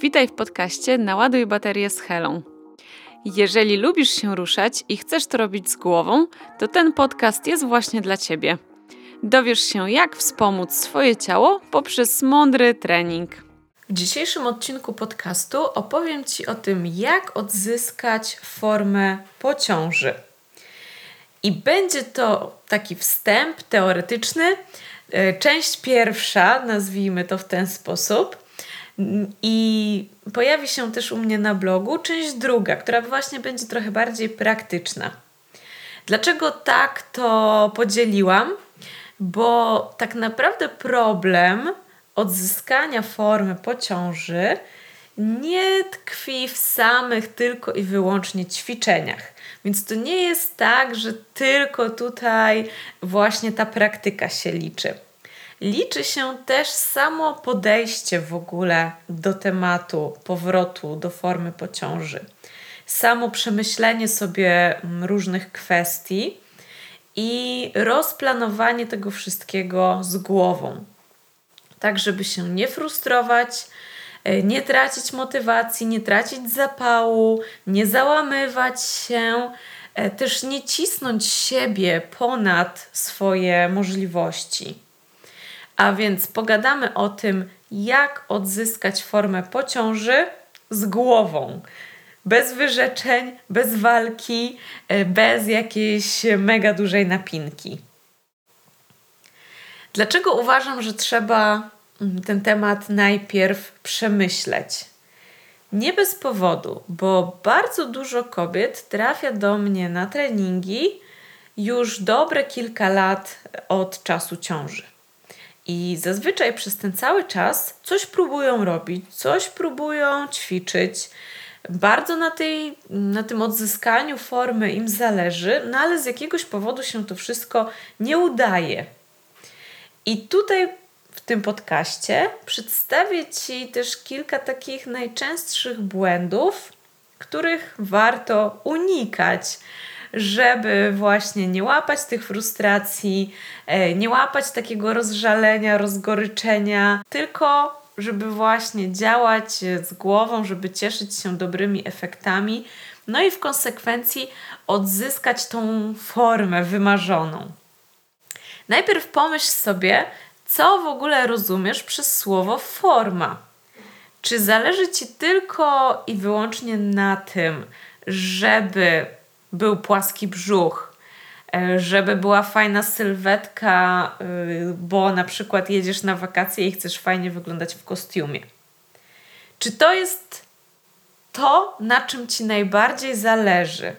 Witaj w podcaście Naładuj baterię z Helą. Jeżeli lubisz się ruszać i chcesz to robić z głową, to ten podcast jest właśnie dla Ciebie. Dowiesz się, jak wspomóc swoje ciało poprzez mądry trening. W dzisiejszym odcinku podcastu opowiem Ci o tym, jak odzyskać formę po ciąży. I będzie to taki wstęp teoretyczny, e, część pierwsza, nazwijmy to w ten sposób. I pojawi się też u mnie na blogu część druga, która właśnie będzie trochę bardziej praktyczna. Dlaczego tak to podzieliłam? Bo tak naprawdę problem odzyskania formy po ciąży nie tkwi w samych tylko i wyłącznie ćwiczeniach. Więc to nie jest tak, że tylko tutaj właśnie ta praktyka się liczy liczy się też samo podejście w ogóle do tematu powrotu do formy po ciąży. Samo przemyślenie sobie mm, różnych kwestii i rozplanowanie tego wszystkiego z głową. Tak, żeby się nie frustrować, e, nie tracić motywacji, nie tracić zapału, nie załamywać się, e, też nie cisnąć siebie ponad swoje możliwości. A więc pogadamy o tym, jak odzyskać formę po ciąży z głową. Bez wyrzeczeń, bez walki, e, bez jakiejś mega dużej napinki. Dlaczego uważam, że trzeba mm, ten temat najpierw przemyśleć? Nie bez powodu, bo bardzo dużo kobiet trafia do mnie na treningi już dobre kilka lat od czasu ciąży. I zazwyczaj przez ten cały czas coś próbują robić, coś próbują ćwiczyć. Bardzo na, tej, na tym odzyskaniu formy im zależy, no ale z jakiegoś powodu się to wszystko nie udaje. I tutaj w tym podcaście przedstawię Ci też kilka takich najczęstszych błędów, których warto unikać żeby właśnie nie łapać tych frustracji, e, nie łapać takiego rozżalenia, rozgoryczenia, tylko żeby właśnie działać z głową, żeby cieszyć się dobrymi efektami, no i w konsekwencji odzyskać tą formę wymarzoną. Najpierw pomyśl sobie, co w ogóle rozumiesz przez słowo forma. Czy zależy ci tylko i wyłącznie na tym, żeby był płaski brzuch, e, żeby była fajna sylwetka, e, bo na przykład jedziesz na wakacje i chcesz fajnie wyglądać w kostiumie. Czy to jest to, na czym ci najbardziej zależy?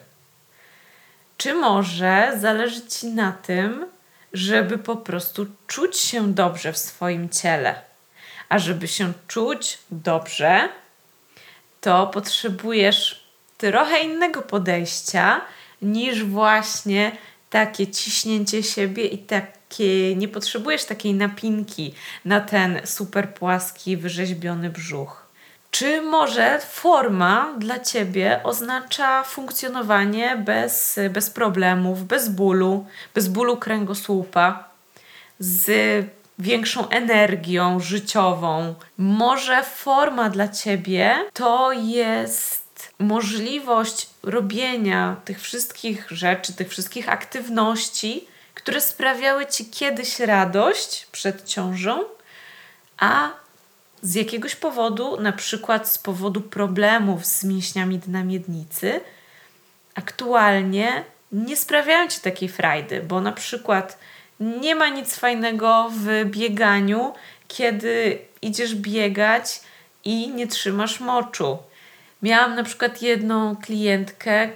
Czy może zależy ci na tym, żeby po prostu czuć się dobrze w swoim ciele? A żeby się czuć dobrze, to potrzebujesz trochę innego podejścia niż właśnie takie ciśnięcie siebie i takie, nie potrzebujesz takiej napinki na ten super płaski, wyrzeźbiony brzuch. Czy może forma dla ciebie oznacza funkcjonowanie bez, bez problemów, bez bólu, bez bólu kręgosłupa, z większą energią życiową? Może forma dla ciebie to jest możliwość robienia tych wszystkich rzeczy, tych wszystkich aktywności, które sprawiały ci kiedyś radość przed ciążą, a z jakiegoś powodu, na przykład z powodu problemów z mięśniami dna miednicy, aktualnie nie sprawiają ci takiej frajdy, bo na przykład nie ma nic fajnego w bieganiu, kiedy idziesz biegać i nie trzymasz moczu Miałam na przykład jedną klientkę,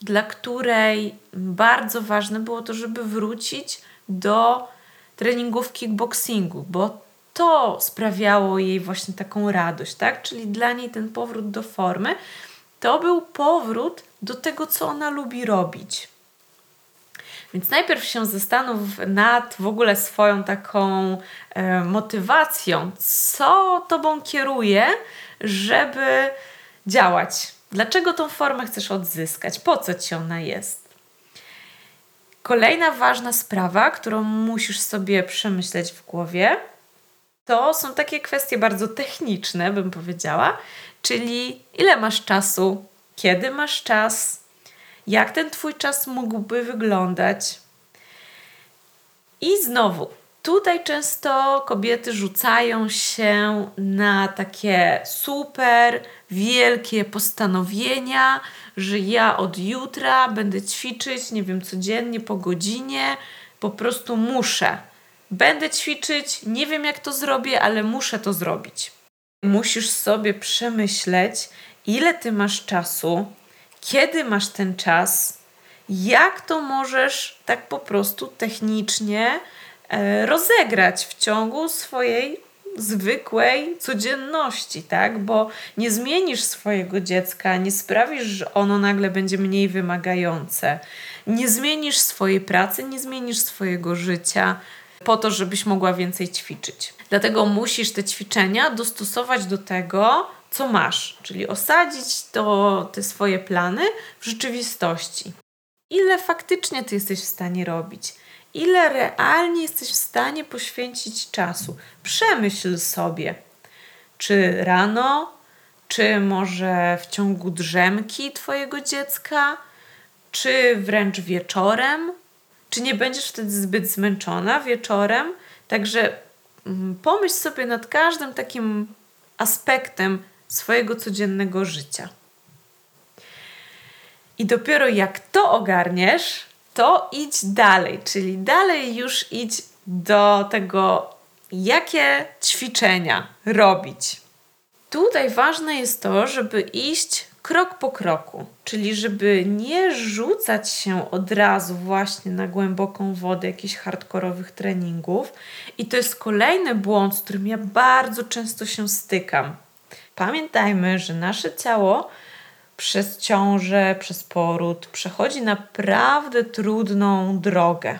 dla której bardzo ważne było to, żeby wrócić do treningów kickboxingu, bo to sprawiało jej właśnie taką radość, tak? Czyli dla niej ten powrót do formy to był powrót do tego, co ona lubi robić. Więc najpierw się zastanów nad w ogóle swoją taką e, motywacją, co tobą kieruje, żeby działać. Dlaczego tą formę chcesz odzyskać? Po co ci ona jest? Kolejna ważna sprawa, którą musisz sobie przemyśleć w głowie, To są takie kwestie bardzo techniczne, bym powiedziała, czyli ile masz czasu, kiedy masz czas, jak ten Twój czas mógłby wyglądać. I znowu, tutaj często kobiety rzucają się na takie super wielkie postanowienia, że ja od jutra będę ćwiczyć, nie wiem, codziennie po godzinie, po prostu muszę. Będę ćwiczyć, nie wiem jak to zrobię, ale muszę to zrobić. Musisz sobie przemyśleć, ile ty masz czasu, kiedy masz ten czas, jak to możesz tak po prostu technicznie rozegrać w ciągu swojej zwykłej codzienności, tak? Bo nie zmienisz swojego dziecka, nie sprawisz, że ono nagle będzie mniej wymagające. Nie zmienisz swojej pracy, nie zmienisz swojego życia po to, żebyś mogła więcej ćwiczyć. Dlatego musisz te ćwiczenia dostosować do tego, co masz, czyli osadzić to, te swoje plany w rzeczywistości. Ile faktycznie ty jesteś w stanie robić? Ile realnie jesteś w stanie poświęcić czasu? Przemyśl sobie, czy rano, czy może w ciągu drzemki Twojego dziecka, czy wręcz wieczorem, czy nie będziesz wtedy zbyt zmęczona wieczorem. Także mm, pomyśl sobie nad każdym takim aspektem swojego codziennego życia. I dopiero jak to ogarniesz, to idź dalej, czyli dalej już idź do tego, jakie ćwiczenia robić. Tutaj ważne jest to, żeby iść krok po kroku, czyli żeby nie rzucać się od razu właśnie na głęboką wodę jakichś hardkorowych treningów. I to jest kolejny błąd, z którym ja bardzo często się stykam. Pamiętajmy, że nasze ciało przez ciążę, przez poród przechodzi naprawdę trudną drogę.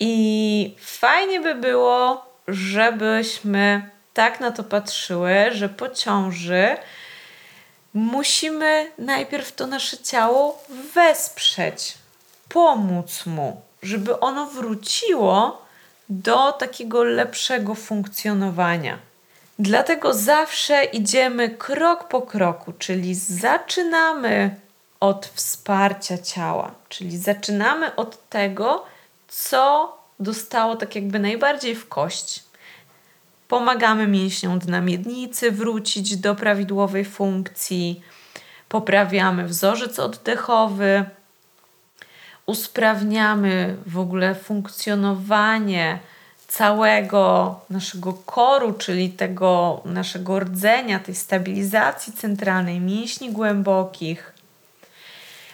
I fajnie by było, żebyśmy tak na to patrzyły, że po ciąży musimy najpierw to nasze ciało wesprzeć, pomóc mu, żeby ono wróciło do takiego lepszego funkcjonowania. Dlatego zawsze idziemy krok po kroku, czyli zaczynamy od wsparcia ciała, czyli zaczynamy od tego, co dostało tak jakby najbardziej w kość. Pomagamy mięśniom dna miednicy wrócić do prawidłowej funkcji, poprawiamy wzorzec oddechowy, usprawniamy w ogóle funkcjonowanie całego naszego koru, czyli tego naszego rdzenia, tej stabilizacji centralnej mięśni głębokich.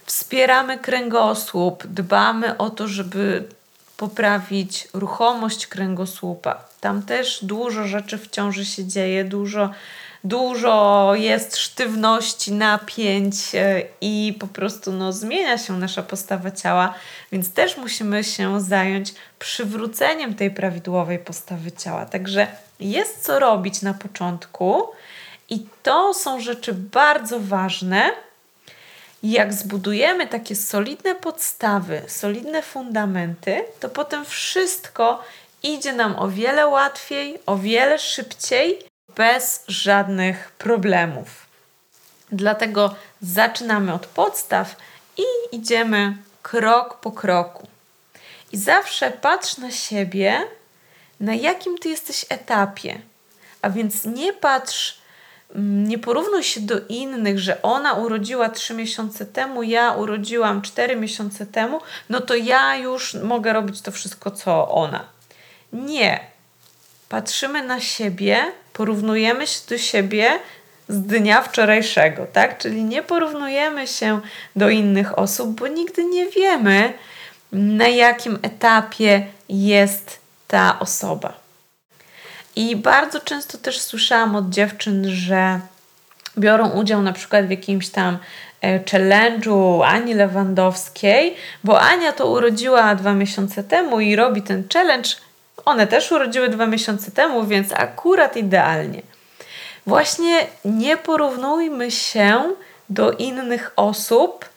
Wspieramy kręgosłup, dbamy o to, żeby poprawić ruchomość kręgosłupa. Tam też dużo rzeczy w ciąży się dzieje, dużo, dużo jest sztywności, napięć e, i po prostu no, zmienia się nasza postawa ciała, więc też musimy się zająć przywróceniem tej prawidłowej postawy ciała. Także jest co robić na początku i to są rzeczy bardzo ważne jak zbudujemy takie solidne podstawy, solidne fundamenty, to potem wszystko idzie nam o wiele łatwiej, o wiele szybciej, bez żadnych problemów. Dlatego zaczynamy od podstaw i idziemy krok po kroku. I zawsze patrz na siebie, na jakim ty jesteś etapie. A więc nie patrz Mm, nie porównuj się do innych, że ona urodziła 3 miesiące temu, ja urodziłam 4 miesiące temu, no to ja już mogę robić to wszystko, co ona. Nie. Patrzymy na siebie, porównujemy się do siebie z dnia wczorajszego, tak? Czyli nie porównujemy się do innych osób, bo nigdy nie wiemy, na jakim etapie jest ta osoba. I bardzo często też słyszałam od dziewczyn, że biorą udział na przykład w jakimś tam e, challenge'u Ani Lewandowskiej, bo Ania to urodziła dwa miesiące temu i robi ten challenge. One też urodziły dwa miesiące temu, więc akurat idealnie. Właśnie nie porównujmy się do innych osób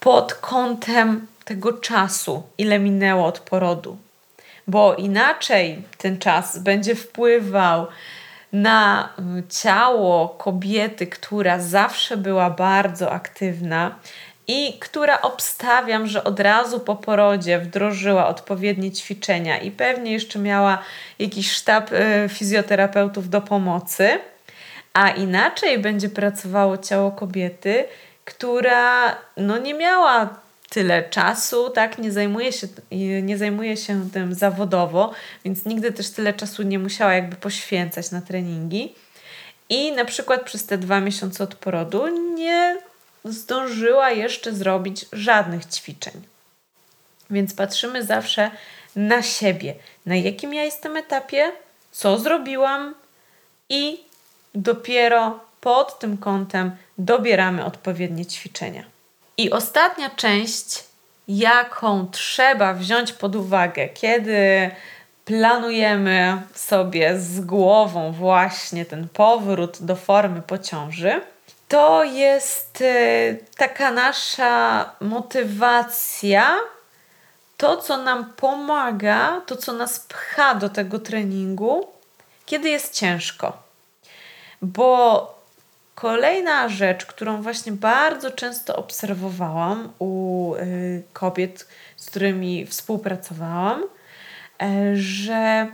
pod kątem tego czasu, ile minęło od porodu bo inaczej ten czas będzie wpływał na y, ciało kobiety, która zawsze była bardzo aktywna i która obstawiam, że od razu po porodzie wdrożyła odpowiednie ćwiczenia i pewnie jeszcze miała jakiś sztab y, fizjoterapeutów do pomocy, a inaczej będzie pracowało ciało kobiety, która no nie miała tyle czasu, tak, nie zajmuje się, nie zajmuje się tym zawodowo, więc nigdy też tyle czasu nie musiała jakby poświęcać na treningi. I na przykład przez te dwa miesiące od porodu nie zdążyła jeszcze zrobić żadnych ćwiczeń. Więc patrzymy zawsze na siebie, na jakim ja jestem etapie, co zrobiłam i dopiero pod tym kątem dobieramy odpowiednie ćwiczenia. I ostatnia część, jaką trzeba wziąć pod uwagę, kiedy planujemy sobie z głową właśnie ten powrót do formy po ciąży, to jest y, taka nasza motywacja, to co nam pomaga, to co nas pcha do tego treningu, kiedy jest ciężko. Bo kolejna rzecz, którą właśnie bardzo często obserwowałam u y, kobiet, z którymi współpracowałam, y, że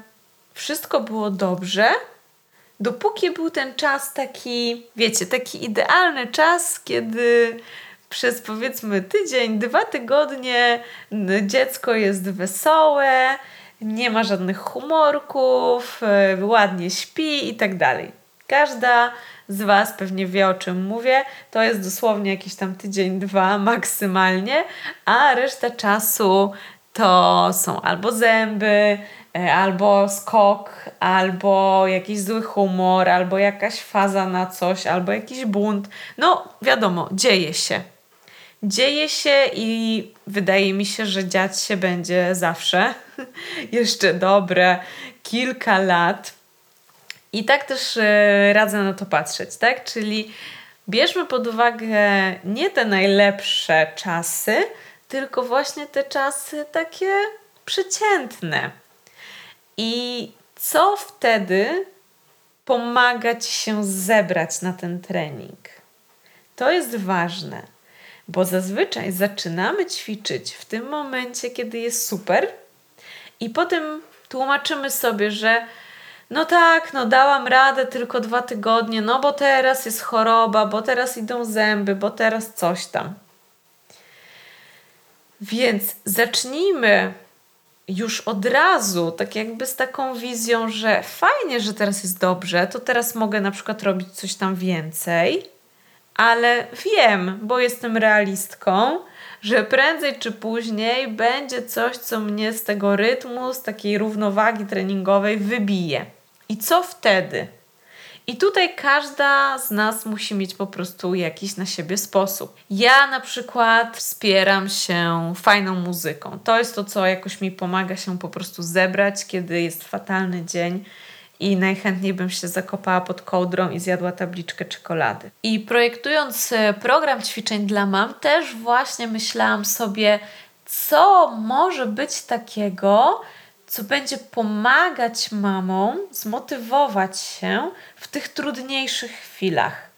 wszystko było dobrze, dopóki był ten czas taki, wiecie, taki idealny czas, kiedy przez powiedzmy tydzień, dwa tygodnie dziecko jest wesołe, nie ma żadnych humorków, y, ładnie śpi i tak dalej. Każda z Was pewnie wie o czym mówię. To jest dosłownie jakiś tam tydzień, dwa maksymalnie, a reszta czasu to są albo zęby, e, albo skok, albo jakiś zły humor, albo jakaś faza na coś, albo jakiś bunt. No, wiadomo, dzieje się. Dzieje się i wydaje mi się, że dziać się będzie zawsze. Jeszcze dobre kilka lat. I tak też e, radzę na to patrzeć, tak? Czyli bierzmy pod uwagę nie te najlepsze czasy, tylko właśnie te czasy takie przeciętne. I co wtedy pomaga ci się zebrać na ten trening? To jest ważne, bo zazwyczaj zaczynamy ćwiczyć w tym momencie, kiedy jest super, i potem tłumaczymy sobie, że no tak, no dałam radę tylko dwa tygodnie, no bo teraz jest choroba, bo teraz idą zęby, bo teraz coś tam. Więc zacznijmy już od razu, tak jakby z taką wizją, że fajnie, że teraz jest dobrze, to teraz mogę na przykład robić coś tam więcej, ale wiem, bo jestem realistką, że prędzej czy później będzie coś, co mnie z tego rytmu, z takiej równowagi treningowej wybije. I co wtedy? I tutaj każda z nas musi mieć po prostu jakiś na siebie sposób. Ja na przykład wspieram się fajną muzyką. To jest to, co jakoś mi pomaga się po prostu zebrać, kiedy jest fatalny dzień i najchętniej bym się zakopała pod kołdrą i zjadła tabliczkę czekolady. I projektując e, program ćwiczeń dla mam, też właśnie myślałam sobie, co może być takiego, co będzie pomagać mamom zmotywować się w tych trudniejszych chwilach.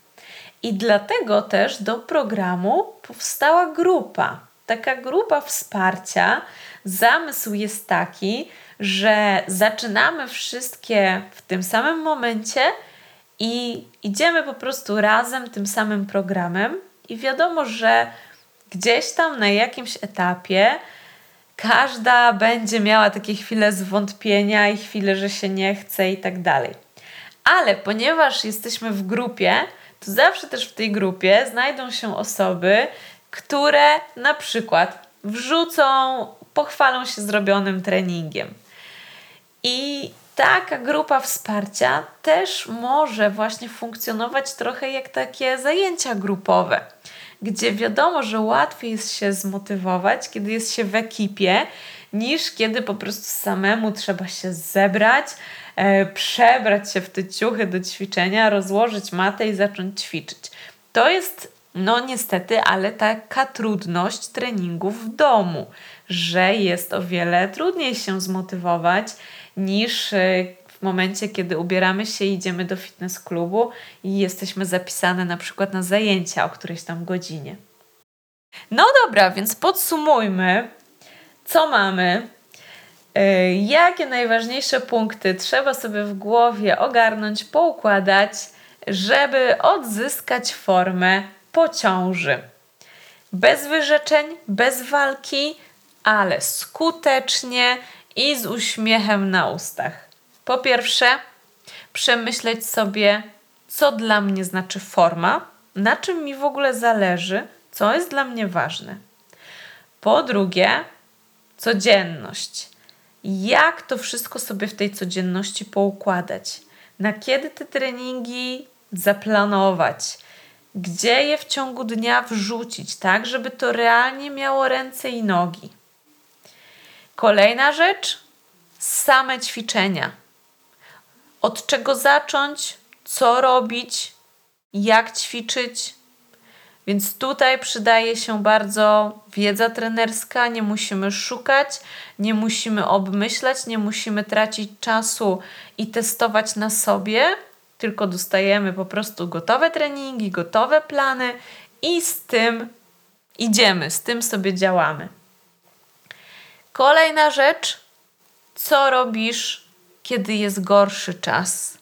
I dlatego też do programu powstała grupa. Taka grupa wsparcia. Zamysł jest taki, że zaczynamy wszystkie w tym samym momencie i idziemy po prostu razem tym samym programem. I wiadomo, że gdzieś tam na jakimś etapie każda będzie miała takie chwile zwątpienia i chwile, że się nie chce i tak dalej. Ale ponieważ jesteśmy w grupie, to zawsze też w tej grupie znajdą się osoby, które na przykład wrzucą, pochwalą się zrobionym treningiem. I taka grupa wsparcia też może właśnie funkcjonować trochę jak takie zajęcia grupowe gdzie wiadomo, że łatwiej jest się zmotywować, kiedy jest się w ekipie, niż kiedy po prostu samemu trzeba się zebrać, e, przebrać się w te ciuchy do ćwiczenia, rozłożyć matę i zacząć ćwiczyć. To jest no niestety, ale taka trudność treningów w domu, że jest o wiele trudniej się zmotywować niż y, momencie, kiedy ubieramy się i idziemy do fitness klubu i jesteśmy zapisane na przykład na zajęcia o którejś tam godzinie. No dobra, więc podsumujmy, co mamy. Y, jakie najważniejsze punkty trzeba sobie w głowie ogarnąć, poukładać, żeby odzyskać formę po ciąży. Bez wyrzeczeń, bez walki, ale skutecznie i z uśmiechem na ustach. Po pierwsze, przemyśleć sobie, co dla mnie znaczy forma, na czym mi w ogóle zależy, co jest dla mnie ważne. Po drugie, codzienność. Jak to wszystko sobie w tej codzienności poukładać? Na kiedy te treningi zaplanować? Gdzie je w ciągu dnia wrzucić, tak, żeby to realnie miało ręce i nogi? Kolejna rzecz same ćwiczenia. Od czego zacząć, co robić, jak ćwiczyć. Więc tutaj przydaje się bardzo wiedza trenerska, nie musimy szukać, nie musimy obmyślać, nie musimy tracić czasu i testować na sobie, tylko dostajemy po prostu gotowe treningi, gotowe plany i z tym idziemy, z tym sobie działamy. Kolejna rzecz, co robisz, kiedy jest gorszy czas?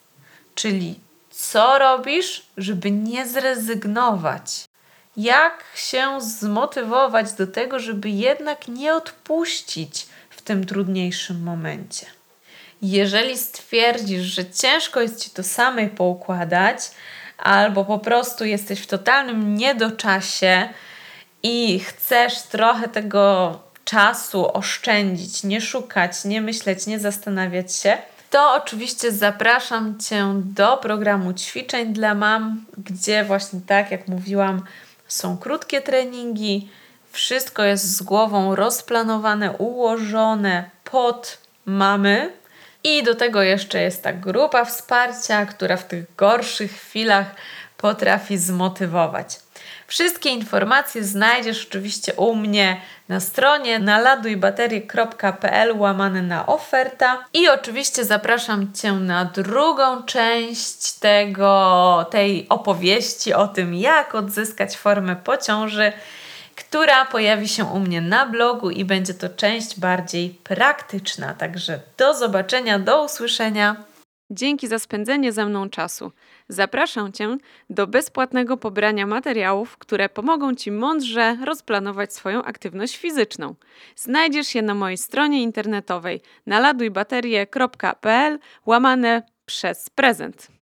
Czyli co robisz, żeby nie zrezygnować? Jak się zmotywować do tego, żeby jednak nie odpuścić w tym trudniejszym momencie? Jeżeli stwierdzisz, że ciężko jest ci to samej poukładać, albo po prostu jesteś w totalnym niedoczasie i chcesz trochę tego czasu oszczędzić, nie szukać, nie myśleć, nie zastanawiać się, to oczywiście zapraszam Cię do programu ćwiczeń dla mam, gdzie właśnie tak jak mówiłam, są krótkie treningi, wszystko jest z głową rozplanowane, ułożone pod mamy. I do tego jeszcze jest ta grupa wsparcia, która w tych gorszych chwilach potrafi zmotywować. Wszystkie informacje znajdziesz oczywiście u mnie na stronie naladujbaterie.pl łamane na oferta i oczywiście zapraszam Cię na drugą część tego, tej opowieści o tym, jak odzyskać formę po ciąży, która pojawi się u mnie na blogu i będzie to część bardziej praktyczna. Także do zobaczenia, do usłyszenia. Dzięki za spędzenie ze mną czasu. Zapraszam Cię do bezpłatnego pobrania materiałów, które pomogą Ci mądrze rozplanować swoją aktywność fizyczną. Znajdziesz je na mojej stronie internetowej naladujbaterie.pl łamane przez prezent.